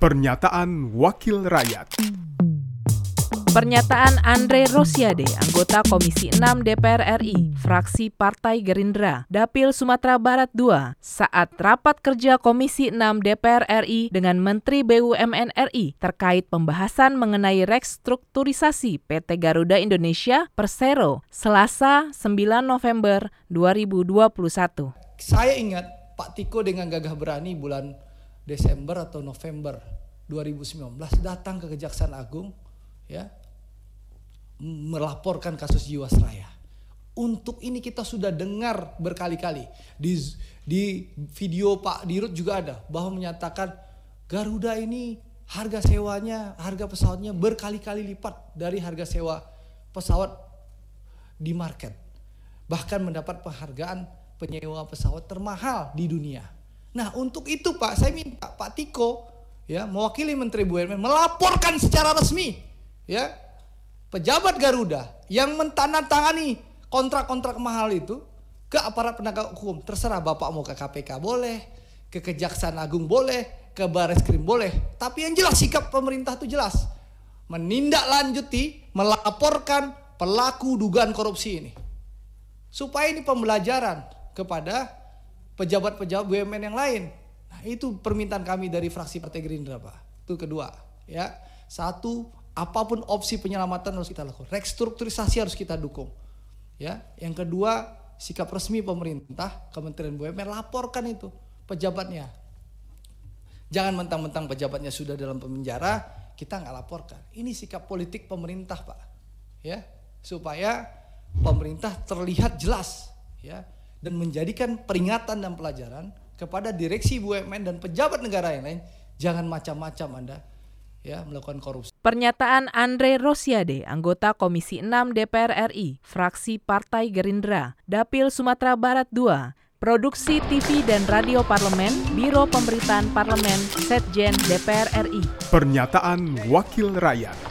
Pernyataan Wakil Rakyat Pernyataan Andre Rosiade, anggota Komisi 6 DPR RI, fraksi Partai Gerindra, Dapil Sumatera Barat II, saat rapat kerja Komisi 6 DPR RI dengan Menteri BUMN RI terkait pembahasan mengenai restrukturisasi PT Garuda Indonesia Persero, Selasa 9 November 2021. Saya ingat Pak Tiko dengan gagah berani bulan Desember atau November 2019 datang ke Kejaksaan Agung ya melaporkan kasus Jiwasraya. Untuk ini kita sudah dengar berkali-kali di di video Pak Dirut juga ada bahwa menyatakan Garuda ini harga sewanya, harga pesawatnya berkali-kali lipat dari harga sewa pesawat di market. Bahkan mendapat penghargaan penyewa pesawat termahal di dunia. Nah, untuk itu Pak, saya minta Pak Tiko ya mewakili Menteri BUMN melaporkan secara resmi ya pejabat Garuda yang mentandatangani kontrak-kontrak mahal itu ke aparat penegak hukum. Terserah Bapak mau ke KPK boleh, ke Kejaksaan Agung boleh, ke Baris Krim boleh. Tapi yang jelas sikap pemerintah itu jelas. Menindaklanjuti, melaporkan pelaku dugaan korupsi ini. Supaya ini pembelajaran kepada pejabat-pejabat BUMN yang lain. Nah, itu permintaan kami dari fraksi Partai Gerindra, Pak. Itu kedua, ya. Satu, apa pun opsi penyelamatan harus kita lakukan. Restrukturisasi harus kita dukung. Ya, yang kedua sikap resmi pemerintah Kementerian BUMN laporkan itu pejabatnya. Jangan mentang-mentang pejabatnya sudah dalam penjara kita nggak laporkan. Ini sikap politik pemerintah pak, ya supaya pemerintah terlihat jelas, ya dan menjadikan peringatan dan pelajaran kepada direksi BUMN dan pejabat negara yang lain jangan macam-macam anda ya melakukan korupsi. Pernyataan Andre Rosiade, anggota Komisi 6 DPR RI, fraksi Partai Gerindra, Dapil Sumatera Barat II, Produksi TV dan Radio Parlemen, Biro Pemberitaan Parlemen, Setjen DPR RI. Pernyataan Wakil Rakyat